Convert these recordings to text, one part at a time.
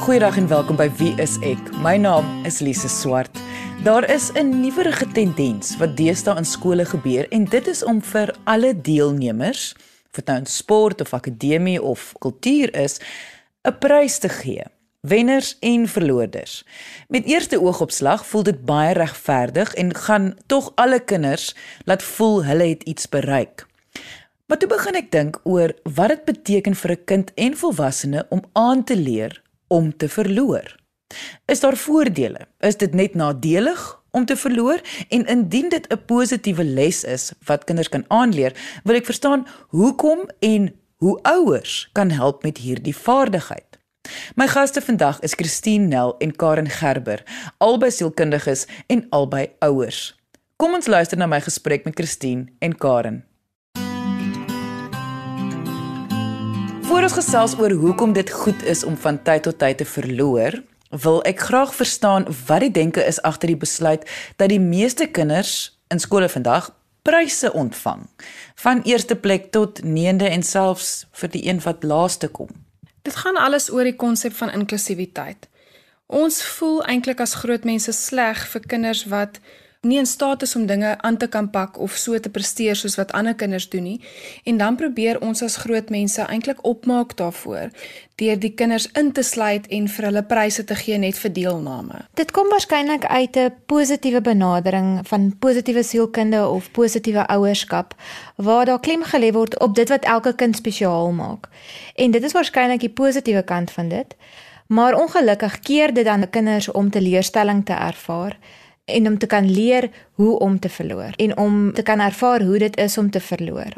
Goeiedag en welkom by Wie is ek? My naam is Lise Swart. Daar is 'n nuwerige tendens wat deesdae in skole gebeur en dit is om vir alle deelnemers, of dit nou in sport of akademie of kultuur is, 'n prys te gee. Wenners en verloorders. Met eerste oogopslag voel dit baie regverdig en gaan tog alle kinders laat voel hulle het iets bereik. Maar toe begin ek dink oor wat dit beteken vir 'n kind en volwassene om aan te leer om te verloor. Is daar voordele? Is dit net nadelig om te verloor? En indien dit 'n positiewe les is wat kinders kan aanleer, wil ek verstaan hoekom en hoe ouers kan help met hierdie vaardigheid. My gaste vandag is Christine Nel en Karen Gerber, albei sielkundiges en albei ouers. Kom ons luister na my gesprek met Christine en Karen. Voor ons gesels oor hoekom dit goed is om van tyd tot tyd te verloor, wil ek graag verstaan wat die denke is agter die besluit dat die meeste kinders in skole vandag pryse ontvang, van eerste plek tot 9de en selfs vir die een wat laaste kom. Dit gaan alles oor die konsep van inklusiwiteit. Ons voel eintlik as groot mense sleg vir kinders wat nie in staat is om dinge aan te kan pak of so te presteer soos wat ander kinders doen nie. En dan probeer ons as groot mense eintlik opmaak daarvoor deur die kinders in te sluit en vir hulle pryse te gee net vir deelname. Dit kom waarskynlik uit 'n positiewe benadering van positiewe sielkunde of positiewe ouerskap waar daar klem gelê word op dit wat elke kind spesiaal maak. En dit is waarskynlik die positiewe kant van dit. Maar ongelukkig keer dit dan kinders om teleurstelling te ervaar en om te kan leer hoe om te verloor en om te kan ervaar hoe dit is om te verloor.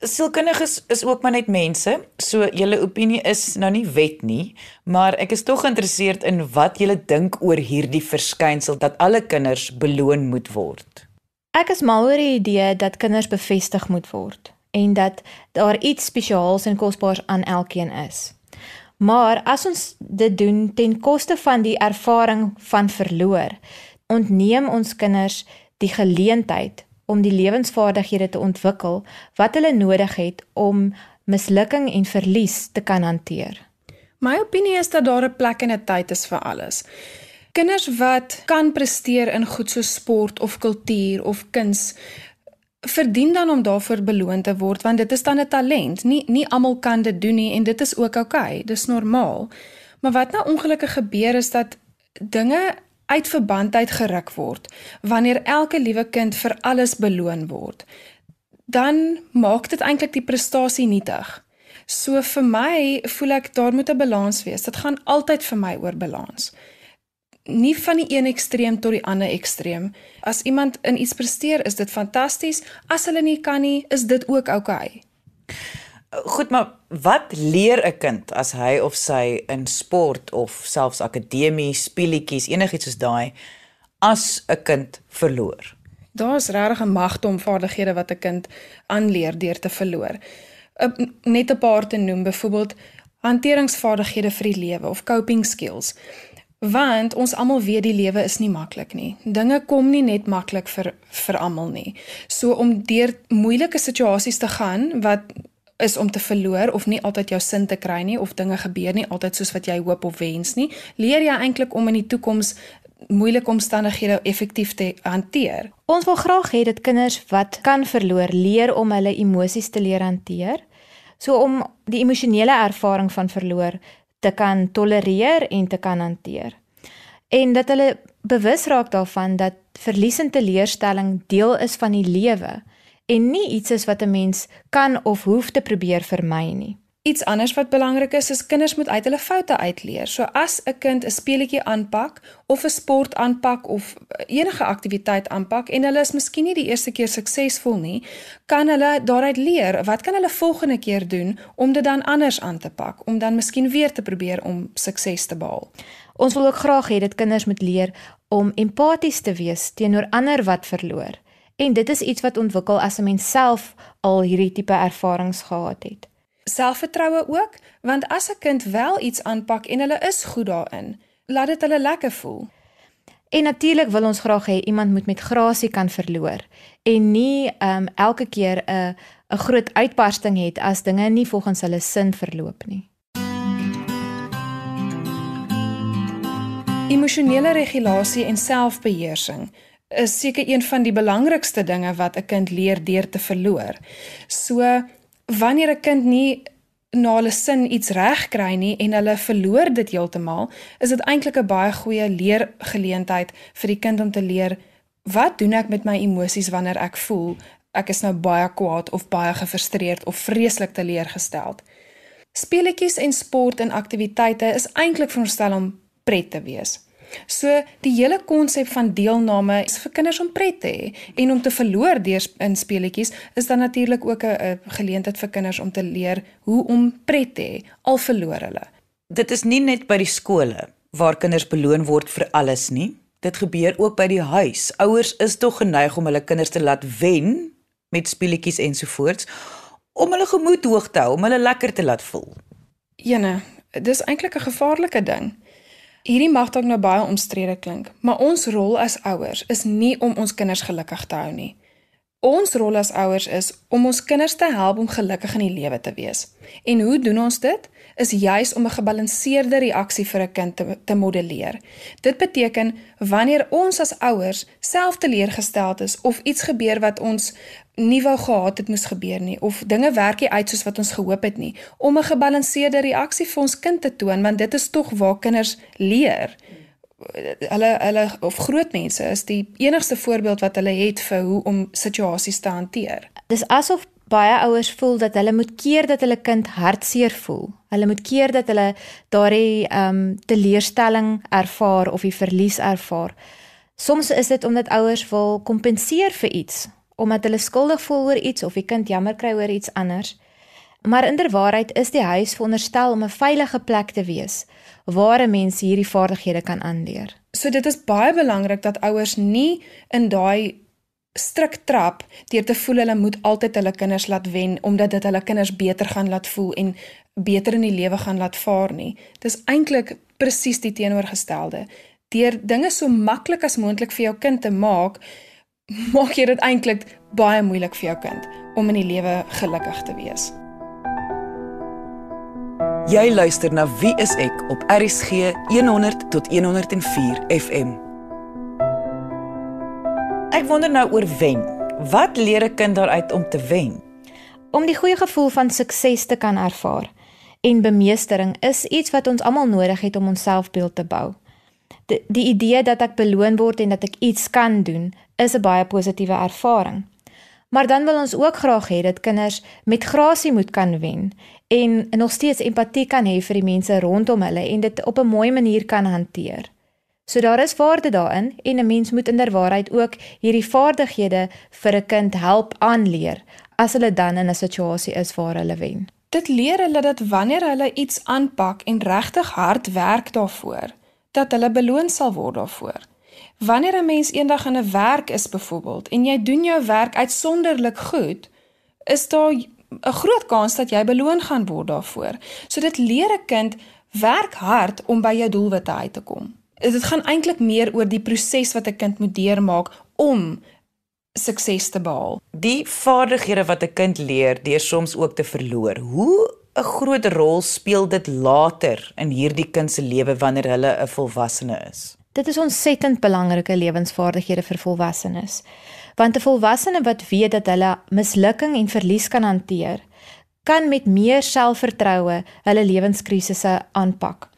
Sielkundiges is ook maar net mense, so julle opinie is nou nie wet nie, maar ek is tog geïnteresseerd in wat julle dink oor hierdie verskynsel dat alle kinders beloon moet word. Ek is mal oor die idee dat kinders bevestig moet word en dat daar iets spesiaals en kosbaars aan elkeen is. Maar as ons dit doen ten koste van die ervaring van verloor, ontneem ons kinders die geleentheid om die lewensvaardighede te ontwikkel wat hulle nodig het om mislukking en verlies te kan hanteer. My opinie is dat daar 'n plek en 'n tyd is vir alles. Kinders wat kan presteer in goed so sport of kultuur of kuns verdien dan om daarvoor beloon te word want dit is dan 'n talent. Nie nie almal kan dit doen nie en dit is ook oukei. Okay, dis normaal. Maar wat nou ongelukkig gebeur is dat dinge uit verband uit geruk word wanneer elke liewe kind vir alles beloon word dan maak dit eintlik die prestasie nietig. So vir my voel ek daar moet 'n balans wees. Dit gaan altyd vir my oor balans. Nie van die een ekstreem tot die ander ekstreem as iemand in iets presteer is dit fantasties. As hulle nie kan nie is dit ook oukei okay. Goed, maar wat leer 'n kind as hy of sy in sport of selfs akademie, speletjies, enigiets soos daai as 'n kind verloor? Daar's regtig 'n magtom vaardighede wat 'n kind aanleer deur te verloor. Net 'n paar te noem, byvoorbeeld hanteringsvaardighede vir die lewe of coping skills. Want ons almal weet die lewe is nie maklik nie. Dinge kom nie net maklik vir vir almal nie. So om deur moeilike situasies te gaan wat is om te verloor of nie altyd jou sin te kry nie of dinge gebeur nie altyd soos wat jy hoop of wens nie, leer jy eintlik om in die toekoms moeilike omstandighede effektief te hanteer. Ons wil graag hê dat kinders wat kan verloor, leer om hulle emosies te leer hanteer. So om die emosionele ervaring van verloor te kan tolereer en te kan hanteer. En dat hulle bewus raak daarvan dat verlies en teleurstelling deel is van die lewe en nie iets is wat 'n mens kan of hoef te probeer vermy nie. Iets anders wat belangrik is, is kinders moet uit hulle foute uitleer. So as 'n kind 'n speletjie aanpak of 'n sport aanpak of enige aktiwiteit aanpak en hulle is miskien nie die eerste keer suksesvol nie, kan hulle daaruit leer wat kan hulle volgende keer doen om dit dan anders aan te pak, om dan miskien weer te probeer om sukses te behaal. Ons wil ook graag hê dat kinders moet leer om empaties te wees teenoor ander wat verloor. En dit is iets wat ontwikkel as 'n mens self al hierdie tipe ervarings gehad het. Selfvertroue ook, want as 'n kind wel iets aanpak en hulle is goed daarin, laat dit hulle lekker voel. En natuurlik wil ons graag hê iemand moet met grasie kan verloor en nie um elke keer 'n 'n groot uitbarsting het as dinge nie volgens hulle sin verloop nie. Emosionele regulasie en selfbeheersing is seker een van die belangrikste dinge wat 'n kind leer deur te verloor. So wanneer 'n kind nie na hulle sin iets reg kry nie en hulle verloor dit heeltemal, is dit eintlik 'n baie goeie leergeleentheid vir die kind om te leer wat doen ek met my emosies wanneer ek voel ek is nou baie kwaad of baie gefrustreerd of vreeslik teleurgesteld. Speletjies en sport en aktiwiteite is eintlik veronderstel om pret te wees. So die hele konsep van deelname is vir kinders om pret te hê en om te verloor deur in speletjies is dan natuurlik ook 'n geleentheid vir kinders om te leer hoe om pret te hê al verloor hulle. Dit is nie net by die skole waar kinders beloon word vir alles nie. Dit gebeur ook by die huis. Ouers is tog geneig om hulle kinders te laat wen met speletjies ensovoorts om hulle gemoed hoog te hou, om hulle lekker te laat voel. Jene, dis eintlik 'n gevaarlike ding. Hierdie mag dalk nou baie omstrede klink, maar ons rol as ouers is nie om ons kinders gelukkig te hou nie. Ons rol as ouers is om ons kinders te help om gelukkig in die lewe te wees. En hoe doen ons dit? Is juis om 'n gebalanseerde reaksie vir 'n kind te, te modelleer. Dit beteken wanneer ons as ouers self teleurgesteld is of iets gebeur wat ons nie wou gehad het moes gebeur nie of dinge werk nie uit soos wat ons gehoop het nie om 'n gebalanseerde reaksie vir ons kind te toon want dit is tog waar kinders leer hulle hulle of groot mense is die enigste voorbeeld wat hulle het vir hoe om situasies te hanteer. Dis asof baie ouers voel dat hulle moet keer dat hulle kind hartseer voel. Hulle moet keer dat hulle daardie ehm um, teleurstelling ervaar of die verlies ervaar. Soms is dit omdat ouers wil kompenseer vir iets omdat hulle skuldig voel oor iets of die kind jammer kry oor iets anders. Maar inderwaarheid is die huis veronderstel om 'n veilige plek te wees waar 'n mens hierdie vaardighede kan aanleer. So dit is baie belangrik dat ouers nie in daai strik trap deur te voel hulle moet altyd hulle kinders laat wen omdat dit hulle kinders beter gaan laat voel en beter in die lewe gaan laat vaar nie. Dis eintlik presies die teenoorgestelde. Deur dinge so maklik as moontlik vir jou kind te maak, maak jy dit eintlik baie moeilik vir jou kind om in die lewe gelukkig te wees. Jy luister na Wie is ek op RCG 100 tot 104 FM. Ek wonder nou oor wen. Wat leer 'n kind daaruit om te wen? Om die goeie gevoel van sukses te kan ervaar en bemeestering is iets wat ons almal nodig het om ons selfbeeld te bou. Die, die idee dat ek beloon word en dat ek iets kan doen, is 'n baie positiewe ervaring. Maar dan wil ons ook graag hê dat kinders met grasie moet kan wen en nog steeds empatie kan hê vir die mense rondom hulle en dit op 'n mooi manier kan hanteer. So daar is waarde daarin en 'n mens moet inderwaarheid ook hierdie vaardighede vir 'n kind help aanleer as hulle dan in 'n situasie is waar hulle wen. Dit leer hulle dat wanneer hulle iets aanpak en regtig hard werk daarvoor, dat hulle beloon sal word daarvoor. Wanneer 'n mens eendag in 'n werk is byvoorbeeld en jy doen jou werk uitsonderlik goed, is daar 'n groot kans dat jy beloon gaan word daarvoor. So dit leer 'n kind werk hard om by jou doelwitte uit te kom. Dit gaan eintlik meer oor die proses wat 'n kind moet deurmaak om sukses te behaal. Die vaardighede wat 'n kind leer deur soms ook te verloor. Hoe 'n groot rol speel dit later in hierdie kind se lewe wanneer hulle 'n volwassene is? Dit is ontsettend belangrike lewensvaardighede vir volwassenes. Want 'n volwassene wat weet dat hulle mislukking en verlies kan hanteer, kan met meer selfvertroue hulle lewenskrisisse aanpak.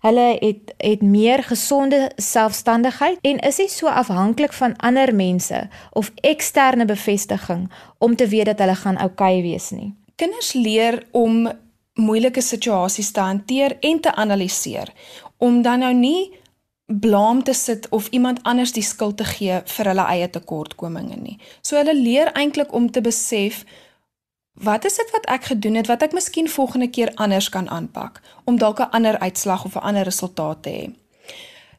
Hulle het het meer gesonde selfstandigheid en is nie so afhanklik van ander mense of eksterne bevestiging om te weet dat hulle gaan oukei okay wees nie. Kinders leer om moeilike situasies te hanteer en te analiseer om dan nou nie blaam te sit of iemand anders die skuld te gee vir hulle eie tekortkominge nie. So hulle leer eintlik om te besef wat is dit wat ek gedoen het wat ek miskien volgende keer anders kan aanpak om dalk 'n ander uitslag of 'n ander resultaat te hê.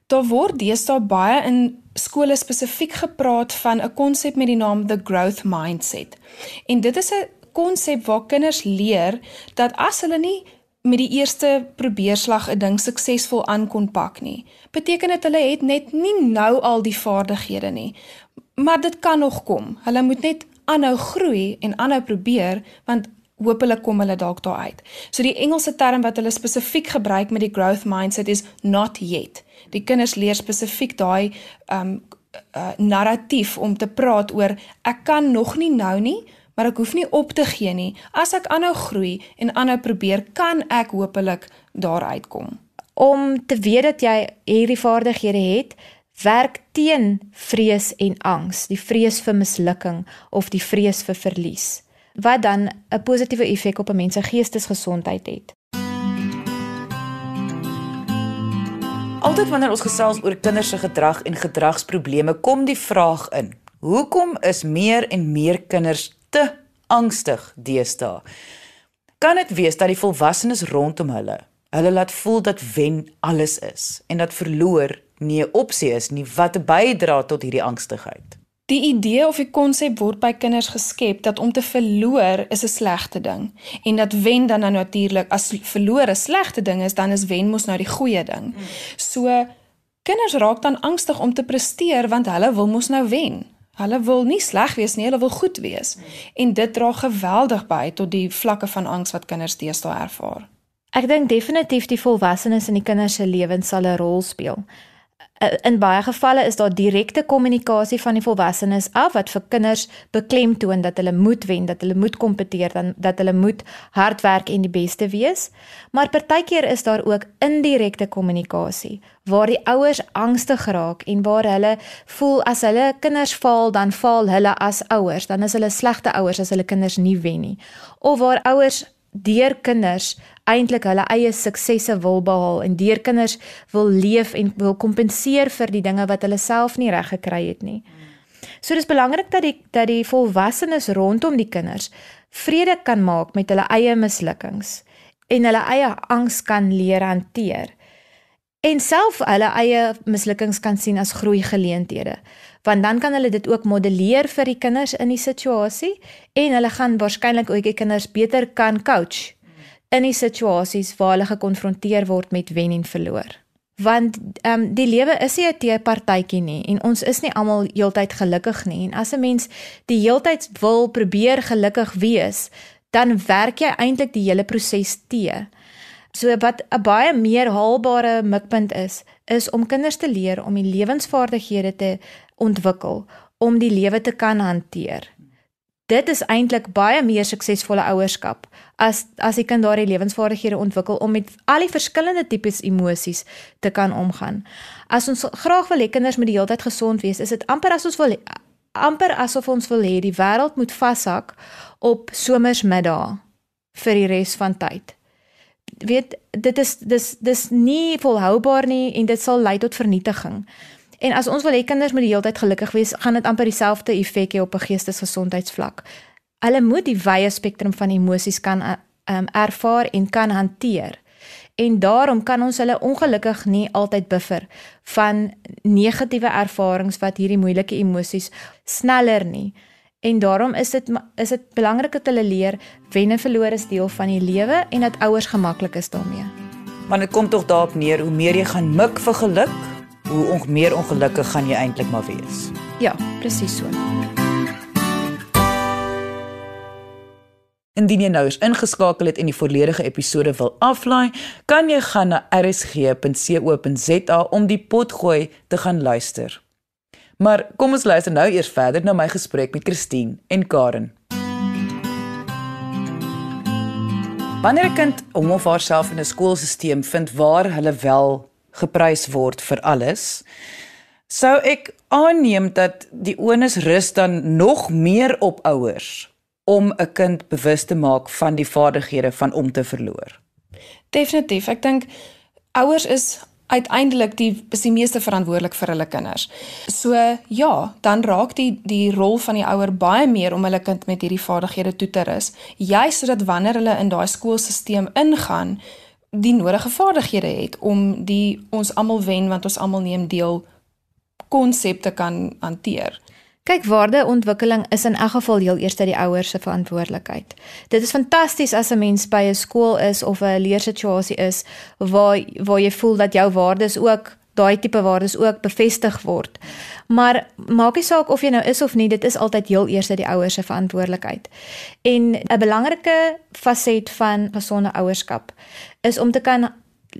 Daar word deesdae baie in skole spesifiek gepraat van 'n konsep met die naam the growth mindset. En dit is 'n konsep waar kinders leer dat as hulle nie met die eerste probeerslag 'n ding suksesvol aan kon pak nie. Beteken dit hulle het net nie nou al die vaardighede nie. Maar dit kan nog kom. Hulle moet net aanhou groei en aanhou probeer want hopelik kom hulle dalk daar uit. So die Engelse term wat hulle spesifiek gebruik met die growth mindset is not yet. Die kinders leer spesifiek daai um uh, narratief om te praat oor ek kan nog nie nou nie, maar ek hoef nie op te gee nie. As ek aanhou groei en aanhou probeer, kan ek hopelik daar uitkom. Om te weet dat jy hierdie vaardighede het, werk teen vrees en angs, die vrees vir mislukking of die vrees vir verlies, wat dan 'n positiewe effek op 'n mens se geestesgesondheid het. Altyd wanneer ons gesels oor kinders se gedrag en gedragsprobleme, kom die vraag in: Hoekom is meer en meer kinders te angstig deesdae? Kan dit wees dat die volwassenes rondom hulle hulle laat voel dat wen alles is en dat verloor nie 'n opsie is nie wat bydra tot hierdie angstigheid. Die idee of die konsep word by kinders geskep dat om te verloor is 'n slegte ding en dat wen dan nou natuurlik as verloor 'n slegte ding is, dan is wen mos nou die goeie ding. So kinders raak dan angstig om te presteer want hulle wil mos nou wen. Hulle wil nie sleg wees nie, hulle wil goed wees. En dit dra geweldig by tot die vlakke van angs wat kinders deesdae ervaar. Ek dink definitief die volwassenes in die kinders se lewens sal 'n rol speel. Eh, in baie gevalle is daar direkte kommunikasie van die volwassenes af wat vir kinders beklemtoon dat hulle moet wen, dat hulle moet kompeteer, dan dat hulle moet hard werk en die beste wees. Maar partykeer is daar ook indirekte kommunikasie waar die ouers angstig raak en waar hulle voel as hulle kinders faal, dan faal hulle as ouers, dan is hulle slegte ouers as hulle kinders nie wen nie. Of waar ouers deur kinders eintlik hulle eie suksesse wil behaal en deur kinders wil leef en wil kompenseer vir die dinge wat hulle self nie reg gekry het nie. So dis belangrik dat die dat die volwassenes rondom die kinders vrede kan maak met hulle eie mislukkings en hulle eie angs kan leer hanteer en self hulle eie mislukkings kan sien as groei geleenthede want dan kan hulle dit ook modelleer vir die kinders in die situasie en hulle gaan waarskynlik ook die kinders beter kan coach in die situasies waar hulle gekonfronteer word met wen en verloor. Want ehm um, die lewe is nie 'n teepartytjie nie en ons is nie almal heeltyd gelukkig nie en as 'n mens die heeltyd wil probeer gelukkig wees, dan werk jy eintlik die hele proses tee. So wat 'n baie meer haalbare mikpunt is, is om kinders te leer om die lewensvaardighede te ontwikkel om die lewe te kan hanteer. Dit is eintlik baie meer suksesvolle ouerskap as as die kind daardie lewensvaardighede ontwikkel om met al die verskillende tipes emosies te kan omgaan. As ons graag wil hê kinders moet die hele tyd gesond wees, is dit amper as ons wil amper asof ons wil hê die wêreld moet vashak op somersmiddag vir die res van tyd weet dit is dis dis nie volhoubaar nie en dit sal lei tot vernietiging. En as ons wil hê kinders moet die hele tyd gelukkig wees, gaan dit amper dieselfde effek hê op 'n geestesgesondheidsvlak. Hulle moet die wye spektrum van emosies kan um, ervaar en kan hanteer. En daarom kan ons hulle ongelukkig nie altyd buffer van negatiewe ervarings wat hierdie moeilike emosies sneller nie. En daarom is dit is dit belangrik dat hulle leer wen en verloor is deel van die lewe en dat ouers gemaklik is daarmee. Maar dit kom tog daarop neer hoe meer jy gaan mik vir geluk, hoe on meer ongelukkig gaan jy eintlik maar wees. Ja, presies so. Indien jy nou is ingeskakel het en die volledige episode wil aflaai, kan jy gaan na rsg.co.za om die potgooi te gaan luister. Maar kom ons luister nou eers verder na my gesprek met Christine en Karen. Wanneer 'n kind hom of haarself in 'n skoolstelsel vind waar hulle wel geprys word vir alles, sou ek aanneem dat die onus rus dan nog meer op ouers om 'n kind bewus te maak van die vaardighede van om te verloor. Definitief, ek dink ouers is uiteindelik die is die meeste verantwoordelik vir hulle kinders. So ja, dan raak die die rol van die ouer baie meer om hulle kind met hierdie vaardighede toe te rus, juis sodat wanneer hulle in daai skoolstelsel ingaan, die nodige vaardighede het om die ons almal wen want ons almal neem deel konsepte kan hanteer. Kyk, waardeontwikkeling is in elk geval heel eers die ouers se verantwoordelikheid. Dit is fantasties as 'n mens by 'n skool is of 'n leersituasie is waar waar jy voel dat jou waardes ook daai tipe waardes ook bevestig word. Maar maak nie saak of jy nou is of nie, dit is altyd heel eers die ouers se verantwoordelikheid. En 'n belangrike faset van gesonde ouerskap is om te kan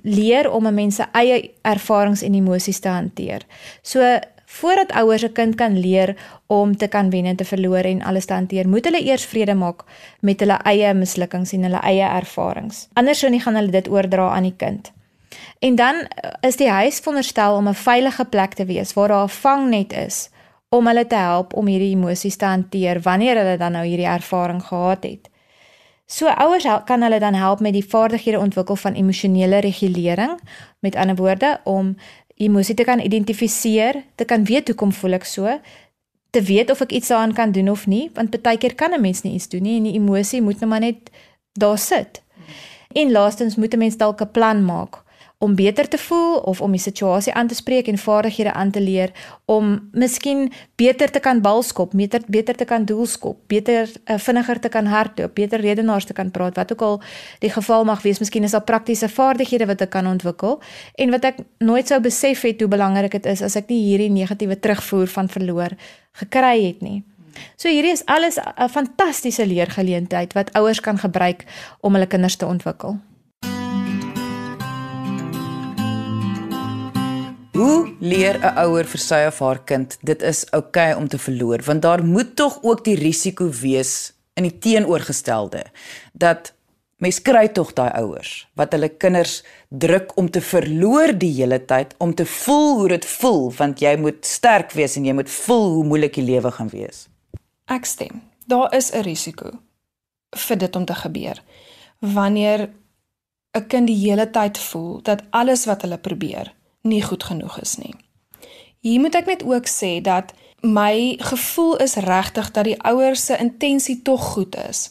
leer om 'n mens se eie ervarings en emosies te hanteer. So voordat ouers 'n kind kan leer om te kan wen en te verloor en alles te hanteer, moet hulle eers vrede maak met hulle eie mislukkings en hulle eie ervarings. Anders sou nie gaan hulle dit oordra aan die kind. En dan is die huis veronderstel om 'n veilige plek te wees waar daar 'n vangnet is om hulle te help om hierdie emosies te hanteer wanneer hulle dan nou hierdie ervaring gehad het. So ouers kan hulle dan help met die vaardighede ontwikkel van emosionele regulering, met ander woorde om emosie te kan identifiseer, te kan weet hoekom voel ek so, te weet of ek iets daaraan kan doen of nie, want baie keer kan 'n mens nie iets doen nie en die emosie moet net maar net daar sit. En laastens moet 'n mens dalk 'n plan maak om beter te voel of om die situasie aan te spreek en vaardighede aan te leer om miskien beter te kan balskop, beter beter te kan doelskop, beter uh, vinniger te kan hardloop, beter redenaars te kan praat, wat ook al die geval mag wees. Miskien is daar praktiese vaardighede wat ek kan ontwikkel en wat ek nooit sou besef het hoe belangrik dit is as ek nie hierdie negatiewe terugvoer van verloor gekry het nie. So hierdie is alles 'n fantastiese leergeleentheid wat ouers kan gebruik om hulle kinders te ontwikkel. Hoe leer 'n ouer vir sy of haar kind dit is oukei okay om te verloor? Want daar moet tog ook die risiko wees in die teenoorgestelde dat mens kry tog daai ouers wat hulle kinders druk om te verloor die hele tyd om te voel hoe dit voel want jy moet sterk wees en jy moet voel hoe moeilik die lewe gaan wees. Ek stem. Daar is 'n risiko vir dit om te gebeur. Wanneer 'n kind die hele tyd voel dat alles wat hulle probeer nie goed genoeg is nie. Hier moet ek net ook sê dat my gevoel is regtig dat die ouers se intensie tog goed is.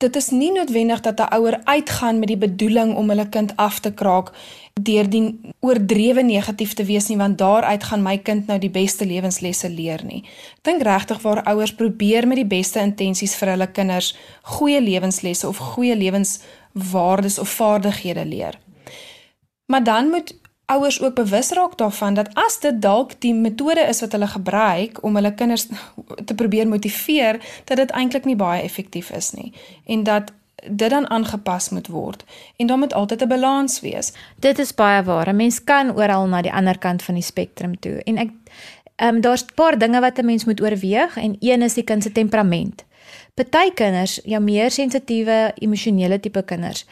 Dit is nie noodwendig dat 'n ouer uitgaan met die bedoeling om hulle kind af te kraak deur die oordrewe negatief te wees nie want daaruit gaan my kind nou die beste lewenslesse leer nie. Ek dink regtig waar ouers probeer met die beste intensies vir hulle kinders goeie lewenslesse of goeie lewenswaardes of vaardighede leer. Maar dan moet ouers ook bewus raak daarvan dat as dit dalk die metode is wat hulle gebruik om hulle kinders te probeer motiveer, dat dit eintlik nie baie effektief is nie en dat dit dan aangepas moet word en daar moet altyd 'n balans wees. Dit is baie waar. 'n Mens kan oral na die ander kant van die spektrum toe. En ek ehm um, daar's 'n paar dinge wat 'n mens moet oorweeg en een is die kind se temperament. Party kinders, ja meer sensitiewe, emosionele tipe kinders,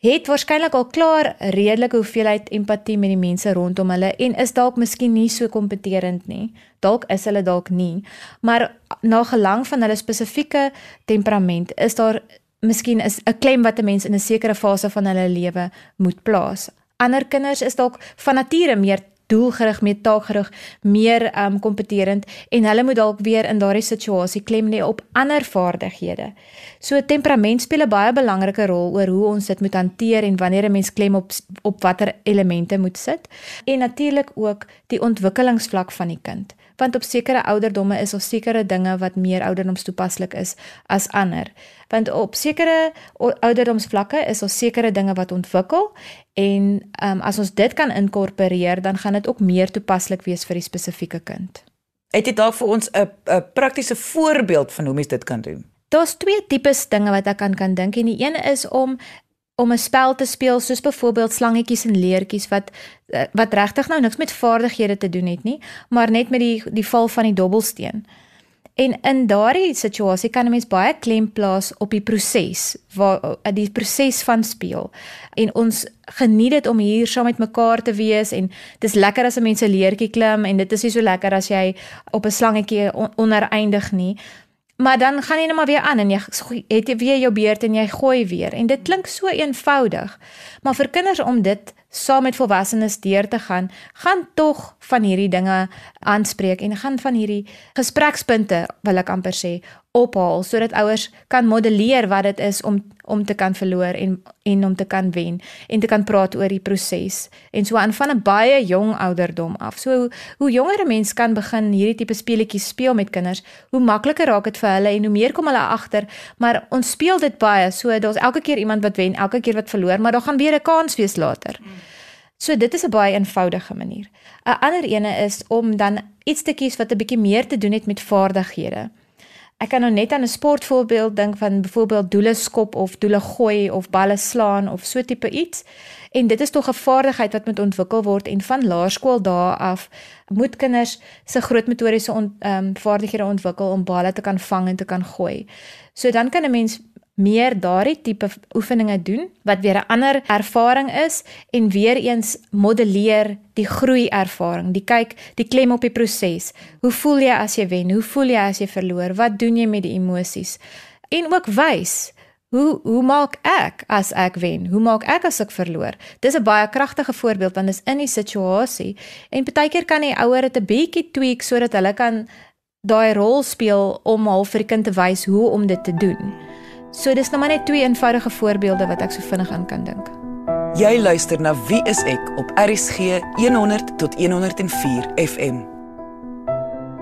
het waarskynlik al klaar redelike hoeveelheid empatie met die mense rondom hulle en is dalk miskien nie so kompeterend nie. Dalk is hulle dalk nie, maar na gelang van hulle spesifieke temperament is daar miskien is 'n klem wat 'n mens in 'n sekere fase van hulle lewe moet plaas. Ander kinders is dalk van nature meer doelgerig, meer taakgerig, meer um kompeterend en hulle moet dalk weer in daardie situasie klem lê op ander vaardighede. So temperament speel 'n baie belangrike rol oor hoe ons dit moet hanteer en wanneer 'n mens klem op op watter elemente moet sit en natuurlik ook die ontwikkelingsvlak van die kind want op sekere ouderdomme is daar sekere dinge wat meer ouderdomstoepaslik is as ander. Want op sekere ouderdomsvlakke is daar sekere dinge wat ontwikkel en um, as ons dit kan inkorporeer, dan gaan dit ook meer toepaslik wees vir die spesifieke kind. Het jy dalk vir ons 'n 'n praktiese voorbeeld van hoe mens dit kan doen? Daar's twee tipes dinge wat ek kan kan dink en die een is om om 'n spel te speel soos byvoorbeeld slangetjies en leertjies wat eh, wat regtig nou niks met vaardighede te doen het nie, maar net met die die val van die dobbelsteen. En in daardie situasie kan 'n mens baie klem plaas op die proses, waar eh, die proses van speel. En ons geniet dit om hier saam met mekaar te wees en dis lekker as 'n mens 'n leertjie klim en dit is nie so lekker as jy op 'n slangetjie on oneindig nie. Maar dan gaan jy net maar weer aan en jy het jy weer jou beurt en jy gooi weer en dit klink so eenvoudig. Maar vir kinders om dit saam met volwassenes deur te gaan, gaan tog van hierdie dinge aanspreek en gaan van hierdie gesprekspunte wil ek amper sê ophaal sodat ouers kan modelleer wat dit is om om te kan verloor en en om te kan wen en te kan praat oor die proses en so aan van 'n baie jong ouderdom af. So hoe jonger 'n mens kan begin hierdie tipe speletjies speel met kinders, hoe makliker raak dit vir hulle en hoe meer kom hulle agter, maar ons speel dit baie. So daar's elke keer iemand wat wen, elke keer wat verloor, maar daar gaan weer 'n kans wees later. So dit is 'n baie eenvoudige manier. 'n Ander ene is om dan iets te kies wat 'n bietjie meer te doen het met vaardighede Ek kan nou net aan 'n sportvoorbeeld dink van byvoorbeeld doele skop of doele gooi of balle slaan of so tipe iets. En dit is tog 'n vaardigheid wat moet ontwikkel word en van laerskool dae af moet kinders se grootmotoriese ehm um, vaardighede ontwikkel om balle te kan vang en te kan gooi. So dan kan 'n mens meer daardie tipe oefeninge doen wat weer 'n ander ervaring is en weer eens modelleer die groei ervaring. Die kyk, die klem op die proses. Hoe voel jy as jy wen? Hoe voel jy as jy verloor? Wat doen jy met die emosies? En ook wys Hoe hoe maak ek as ek wen? Hoe maak ek as ek verloor? Dis 'n baie kragtige voorbeeld want dit is in die situasie en partykeer kan die ouer dit 'n bietjie tweak sodat hulle kan daai rol speel om half vir die kind te wys hoe om dit te doen. So dis nou maar net twee eenvoudige voorbeelde wat ek so vinnig aan kan dink. Jy luister na Wie is ek op RSG 100 tot 104 FM.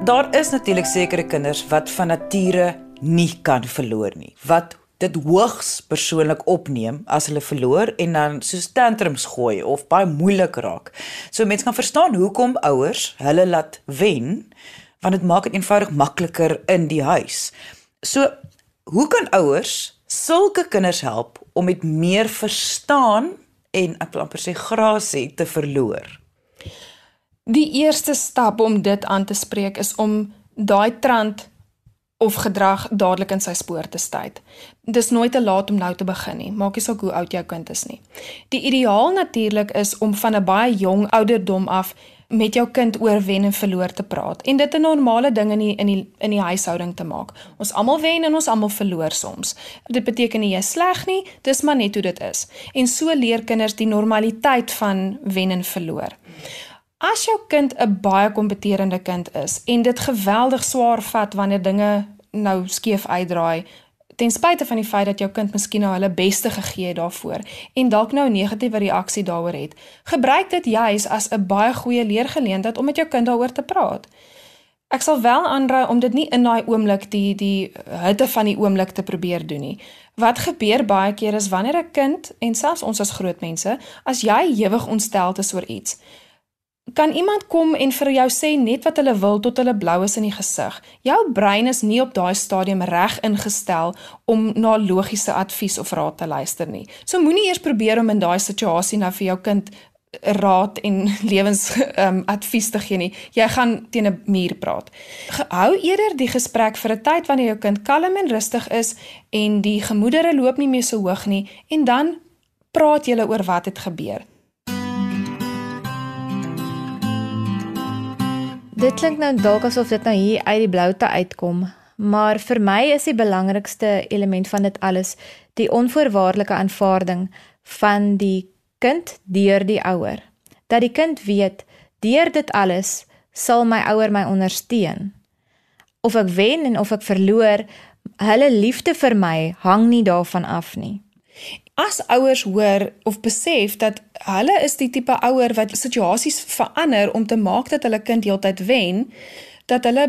Daar is natuurlik sekere kinders wat van nature nie kan verloor nie. Wat dit hoogs persoonlik opneem as hulle verloor en dan so tantrums gooi of baie moeilik raak. So mense kan verstaan hoekom ouers hulle laat wen want dit maak dit eenvoudig makliker in die huis. So hoe kan ouers sulke kinders help om met meer verstaan en ek wil amper sê grasie te verloor? Die eerste stap om dit aan te spreek is om daai trant of gedrag dadelik in sy spoor te stuit. Dis nooit te laat om nou te begin nie, maak nie saak hoe oud jou kind is nie. Die ideaal natuurlik is om van 'n baie jong ouderdom af met jou kind oor wen en verloor te praat en dit 'n normale ding in die in die in die huishouding te maak. Ons almal wen en ons almal verloor soms. Dit beteken nie jy sleg nie, dis maar net hoe dit is. En so leer kinders die normaliteit van wen en verloor. As jou kind 'n baie kompeterende kind is en dit geweldig swaar vat wanneer dinge nou skeef uitdraai, ten spyte van die feit dat jou kind miskien nou hulle beste gegee het daarvoor en dalk nou 'n negatiewe reaksie daaroor het, gebruik dit juis as 'n baie goeie leergeleentheid om met jou kind daaroor te praat. Ek sal wel aanraai om dit nie in daai oomblik die die hitte van die oomblik te probeer doen nie. Wat gebeur baie keer is wanneer 'n kind en selfs ons as groot mense, as jy ewig ontstel is oor iets, kan iemand kom en vir jou sê net wat hulle wil tot hulle blou is in die gesig. Jou brein is nie op daai stadium reg ingestel om na logiese advies of raad te luister nie. So moenie eers probeer om in daai situasie nou vir jou kind raad en lewens um, advies te gee nie. Jy gaan teen 'n muur praat. Hou eerder die gesprek vir 'n tyd wanneer jou kind kalm en rustig is en die gemoedere loop nie meer so hoog nie en dan praat julle oor wat het gebeur. Dit klink nou dalk asof dit nou hier uit die bloute uitkom, maar vir my is die belangrikste element van dit alles die onvoorwaardelike aanvaarding van die kind deur die ouer. Dat die kind weet deur dit alles sal my ouer my ondersteun. Of ek wen en of ek verloor, hulle liefde vir my hang nie daarvan af nie. As ouers hoor of besef dat hulle is die tipe ouer wat situasies verander om te maak dat hulle kind heeltyd wen, dat hulle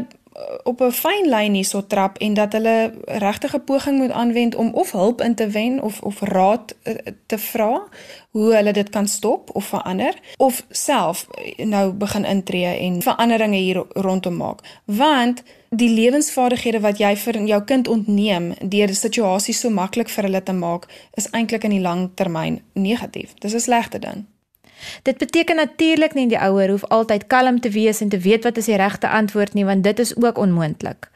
op 'n fyn lyn hierso trap en dat hulle regtig 'n poging moet aanwend om of hulp in te wen of of raad eh, te vra hoe hulle dit kan stop of verander of self eh, nou begin intree en veranderinge hier rondom maak. Want die lewensvaardighede wat jy vir jou kind ontneem deur die situasie so maklik vir hulle te maak is eintlik in die lang termyn negatief. Dis 'n slegte ding Dit beteken natuurlik nie die ouer hoef altyd kalm te wees en te weet wat is die regte antwoord nie want dit is ook onmoontlik.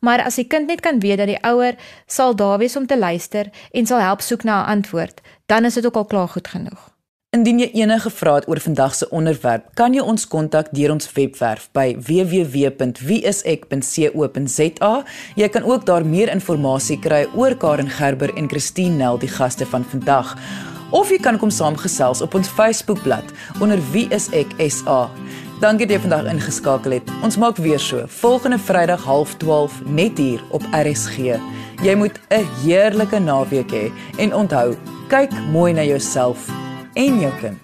Maar as die kind net kan weet dat die ouer sal daar wees om te luister en sal help soek na 'n antwoord, dan is dit ook al klaar goed genoeg. Indien jy enige vrae het oor vandag se onderwerp, kan jy ons kontak deur ons webwerf by www.wieisek.co.za. Jy kan ook daar meer inligting kry oor Karen Gerber en Christine Nel, die gaste van vandag of jy kan kom saamgesels op ons Facebookblad onder Wie is ek SA. Dankie dat jy vandag ingeskakel het. Ons maak weer so volgende Vrydag 12:30 net hier op RSG. Jy moet 'n heerlike naweek hê en onthou, kyk mooi na jouself en jou kind.